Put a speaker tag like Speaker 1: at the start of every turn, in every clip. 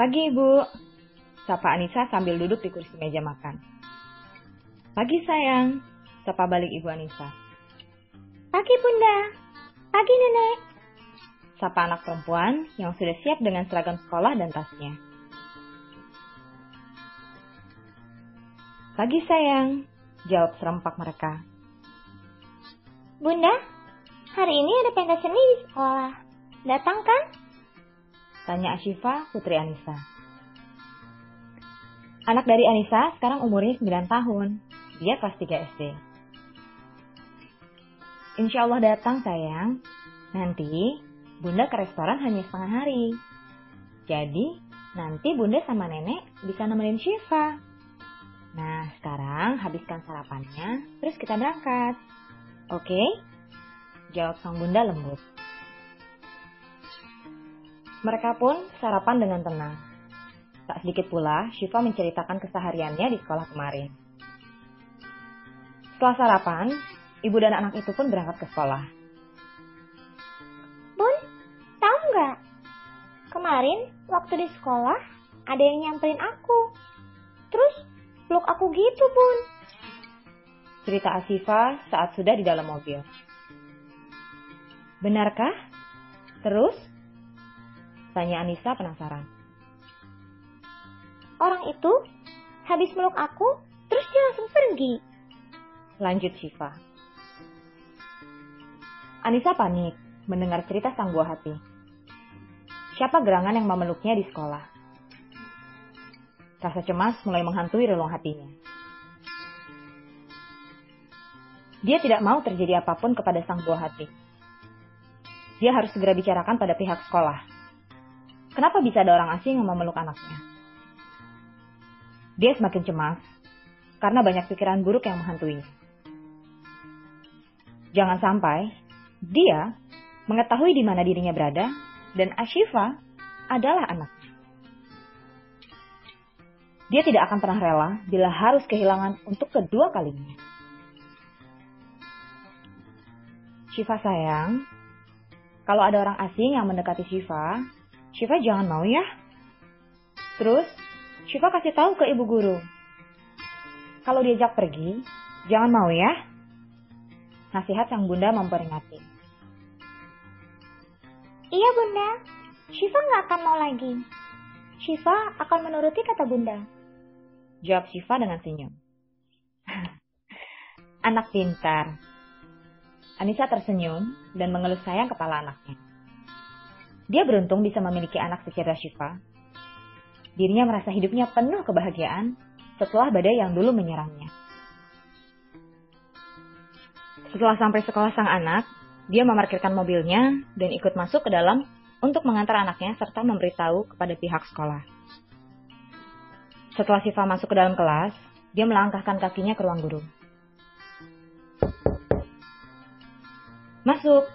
Speaker 1: Pagi, Ibu. Sapa Anissa sambil duduk di kursi meja makan. Pagi, sayang. Sapa balik Ibu Anissa.
Speaker 2: Pagi, Bunda. Pagi, Nenek.
Speaker 1: Sapa anak perempuan yang sudah siap dengan seragam sekolah dan tasnya. Pagi, sayang. Jawab serempak mereka.
Speaker 2: Bunda, hari ini ada pentas seni di sekolah. Datang kan?
Speaker 1: Tanya Ashifa, putri Anissa. Anak dari Anissa sekarang umurnya 9 tahun. Dia kelas 3 SD. Insya Allah datang sayang. Nanti Bunda ke restoran hanya setengah hari. Jadi nanti Bunda sama Nenek bisa nemenin Syifa. Nah sekarang habiskan sarapannya, terus kita berangkat. Oke? Jawab sang Bunda lembut. Mereka pun sarapan dengan tenang. Tak sedikit pula, Syifa menceritakan kesehariannya di sekolah kemarin. Setelah sarapan, ibu dan anak itu pun berangkat ke sekolah.
Speaker 2: Bun, tahu nggak? Kemarin waktu di sekolah ada yang nyamperin aku. Terus peluk aku gitu, Bun.
Speaker 1: Cerita Asifa saat sudah di dalam mobil. Benarkah? Terus? Tanya Anissa penasaran.
Speaker 2: Orang itu habis meluk aku, terus dia langsung pergi.
Speaker 1: Lanjut Syifa. Anissa panik mendengar cerita sang buah hati. Siapa gerangan yang memeluknya di sekolah? Rasa cemas mulai menghantui relung hatinya. Dia tidak mau terjadi apa pun kepada sang buah hati. Dia harus segera bicarakan pada pihak sekolah. Kenapa bisa ada orang asing yang memeluk anaknya? Dia semakin cemas karena banyak pikiran buruk yang menghantuinya. Jangan sampai dia mengetahui di mana dirinya berada dan Ashifa adalah anaknya. Dia tidak akan pernah rela bila harus kehilangan untuk kedua kalinya. Shiva sayang, kalau ada orang asing yang mendekati Shiva, Shiva jangan mau ya. Terus, Shiva kasih tahu ke ibu guru. Kalau diajak pergi, jangan mau ya. Nasihat sang bunda memperingati.
Speaker 2: Iya bunda, Shiva nggak akan mau lagi. Shiva akan menuruti kata bunda.
Speaker 1: Jawab Shiva dengan senyum. Anak pintar. Anissa tersenyum dan mengelus sayang kepala anaknya. Dia beruntung bisa memiliki anak secerdas Shiva. Dirinya merasa hidupnya penuh kebahagiaan setelah badai yang dulu menyerangnya. Setelah sampai sekolah sang anak, dia memarkirkan mobilnya dan ikut masuk ke dalam untuk mengantar anaknya serta memberitahu kepada pihak sekolah. Setelah Siva masuk ke dalam kelas, dia melangkahkan kakinya ke ruang guru. Masuk,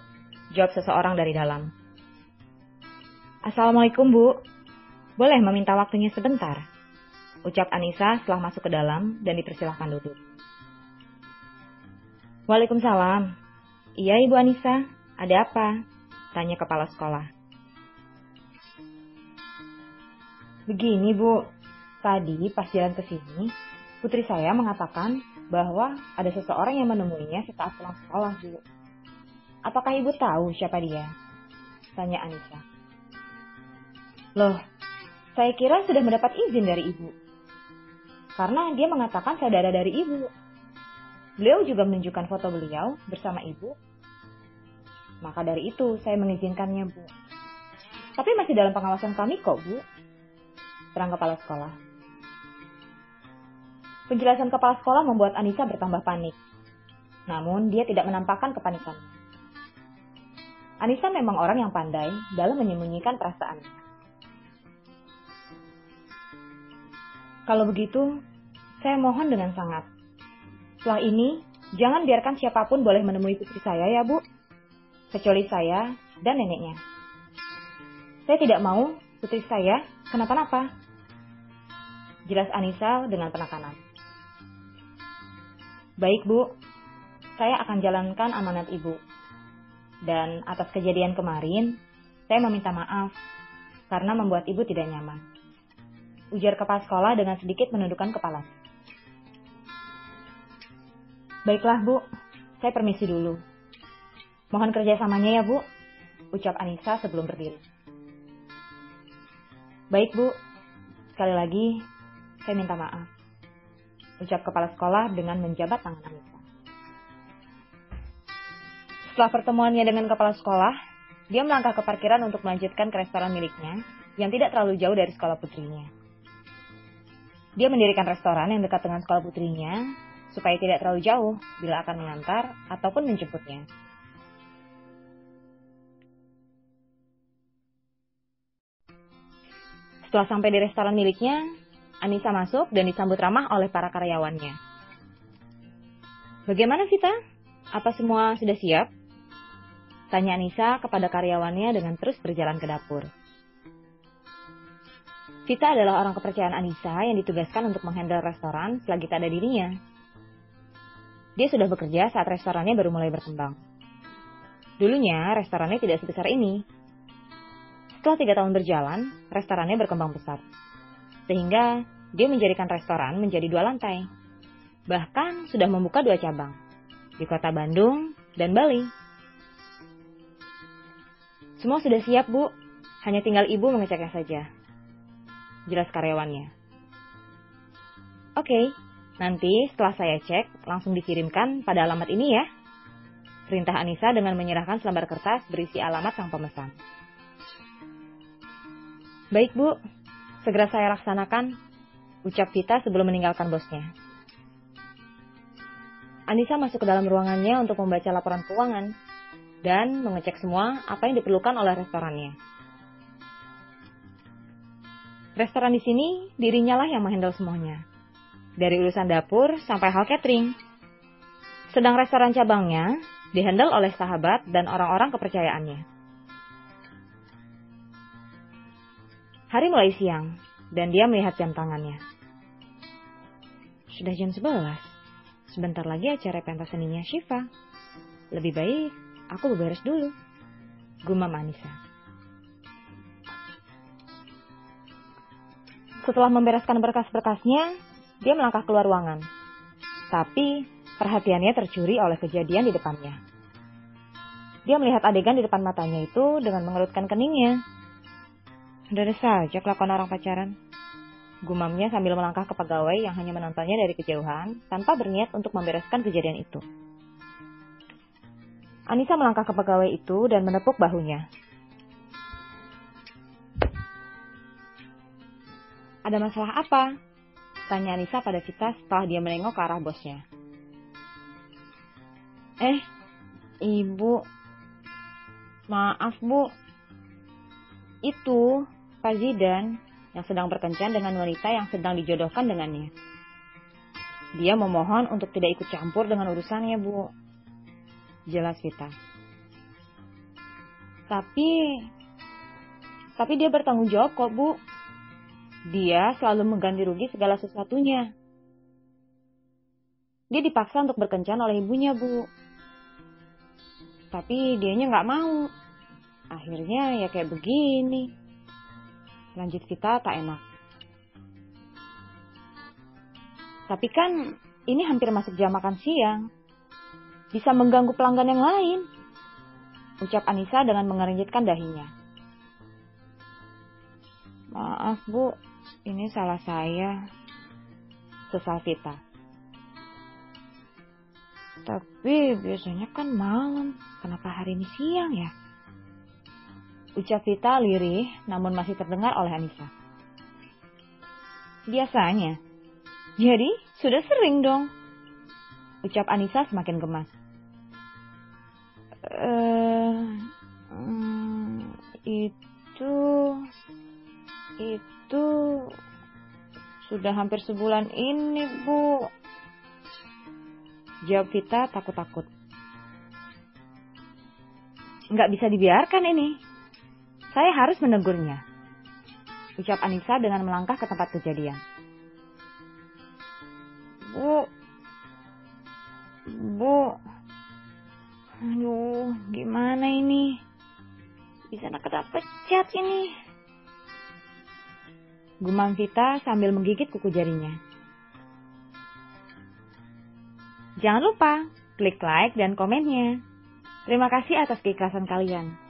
Speaker 1: jawab seseorang dari dalam. Assalamualaikum, Bu. Boleh meminta waktunya sebentar? Ucap Anissa setelah masuk ke dalam dan dipersilahkan duduk. Waalaikumsalam. Iya, Ibu Anissa. Ada apa? Tanya kepala sekolah. Begini, Bu. Tadi pas jalan ke sini, putri saya mengatakan bahwa ada seseorang yang menemuinya setelah pulang sekolah, Bu. Apakah ibu tahu siapa dia? Tanya Anissa. Loh, saya kira sudah mendapat izin dari ibu. Karena dia mengatakan saudara dari ibu. Beliau juga menunjukkan foto beliau bersama ibu. Maka dari itu saya mengizinkannya, Bu. Tapi masih dalam pengawasan kami kok, Bu. Terang kepala sekolah. Penjelasan kepala sekolah membuat Anissa bertambah panik. Namun dia tidak menampakkan kepanikannya. Anissa memang orang yang pandai dalam menyembunyikan perasaannya. Kalau begitu, saya mohon dengan sangat. Setelah ini, jangan biarkan siapa pun boleh menemui putri saya ya, Bu. Kecuali saya dan neneknya. Saya tidak mau putri saya kenapa-napa. Jelas Anissa dengan penekanan. Baik, Bu. Saya akan jalankan amanat Ibu. Dan atas kejadian kemarin, saya meminta maaf karena membuat ibu tidak nyaman. Ujar kepala sekolah dengan sedikit menundukkan kepala. Baiklah, Bu. Saya permisi dulu. Mohon kerjasamanya ya, Bu. Ucap Anissa sebelum berdiri. Baik, Bu. Sekali lagi, saya minta maaf. Ucap kepala sekolah dengan menjabat tangan Anissa. Setelah pertemuannya dengan kepala sekolah, dia melangkah ke parkiran untuk melanjutkan ke restoran miliknya yang tidak terlalu jauh dari sekolah putrinya. Dia mendirikan restoran yang dekat dengan sekolah putrinya supaya tidak terlalu jauh bila akan mengantar ataupun menjemputnya. Setelah sampai di restoran miliknya, Anissa masuk dan disambut ramah oleh para karyawannya. Bagaimana Vita? Apa semua sudah siap? Tanya Anissa kepada karyawannya dengan terus berjalan ke dapur. Vita adalah orang kepercayaan Anissa yang ditugaskan untuk menghandle restoran selagi tak ada dirinya. Dia sudah bekerja saat restorannya baru mulai berkembang. Dulunya, restorannya tidak sebesar ini. Setelah tiga tahun berjalan, restorannya berkembang pesat. Sehingga, dia menjadikan restoran menjadi dua lantai. Bahkan sudah membuka dua cabang, di kota Bandung dan Bali. Semua sudah siap, Bu. Hanya tinggal ibu mengeceknya saja jelas karyawannya. Oke, nanti setelah saya cek, langsung dikirimkan pada alamat ini ya. Perintah Anissa dengan menyerahkan selembar kertas berisi alamat sang pemesan. Baik Bu, segera saya laksanakan, ucap Vita sebelum meninggalkan bosnya. Anissa masuk ke dalam ruangannya untuk membaca laporan keuangan dan mengecek semua apa yang diperlukan oleh restorannya. Restoran di sini dirinya lah yang menghandle semuanya. Dari urusan dapur sampai hal catering. Sedang restoran cabangnya dihandle oleh sahabat dan orang-orang kepercayaannya. Hari mulai siang dan dia melihat jam tangannya. Sudah jam 11. Sebentar lagi acara pentas seninya Shiva. Lebih baik aku beberes dulu. Gumam Anissa. Setelah membereskan berkas-berkasnya, dia melangkah keluar ruangan. Tapi, perhatiannya tercuri oleh kejadian di depannya. Dia melihat adegan di depan matanya itu dengan mengerutkan keningnya. Ada saja kelakuan orang pacaran. Gumamnya sambil melangkah ke pegawai yang hanya menontonnya dari kejauhan tanpa berniat untuk membereskan kejadian itu. Anissa melangkah ke pegawai itu dan menepuk bahunya. Ada masalah apa? Tanya Anissa pada Vita setelah dia menengok ke arah bosnya. Eh, ibu. Maaf, bu. Itu Pak Zidan yang sedang berkencan dengan wanita yang sedang dijodohkan dengannya. Dia memohon untuk tidak ikut campur dengan urusannya, Bu. Jelas Vita. Tapi, tapi dia bertanggung jawab kok, Bu. Dia selalu mengganti rugi segala sesuatunya. Dia dipaksa untuk berkencan oleh ibunya, Bu. Tapi dianya nggak mau. Akhirnya ya kayak begini. Lanjut kita tak enak. Tapi kan ini hampir masuk jam makan siang. Bisa mengganggu pelanggan yang lain. Ucap Anissa dengan mengeringitkan dahinya. Maaf, Bu. Ini salah saya. Sesal Vita. Tapi biasanya kan malam. Kenapa hari ini siang ya? Ucap Vita lirih namun masih terdengar oleh Anissa. Biasanya. Jadi sudah sering dong. Ucap Anissa semakin gemas. Eh, itu itu itu sudah hampir sebulan ini, Bu. Jawab Vita takut-takut. Nggak bisa dibiarkan ini. Saya harus menegurnya. Ucap Anissa dengan melangkah ke tempat kejadian. Bu. Bu. Aduh, gimana ini? Bisa nak pecat ini. Gumam Vita sambil menggigit kuku jarinya. Jangan lupa klik like dan komennya. Terima kasih atas keikhlasan kalian.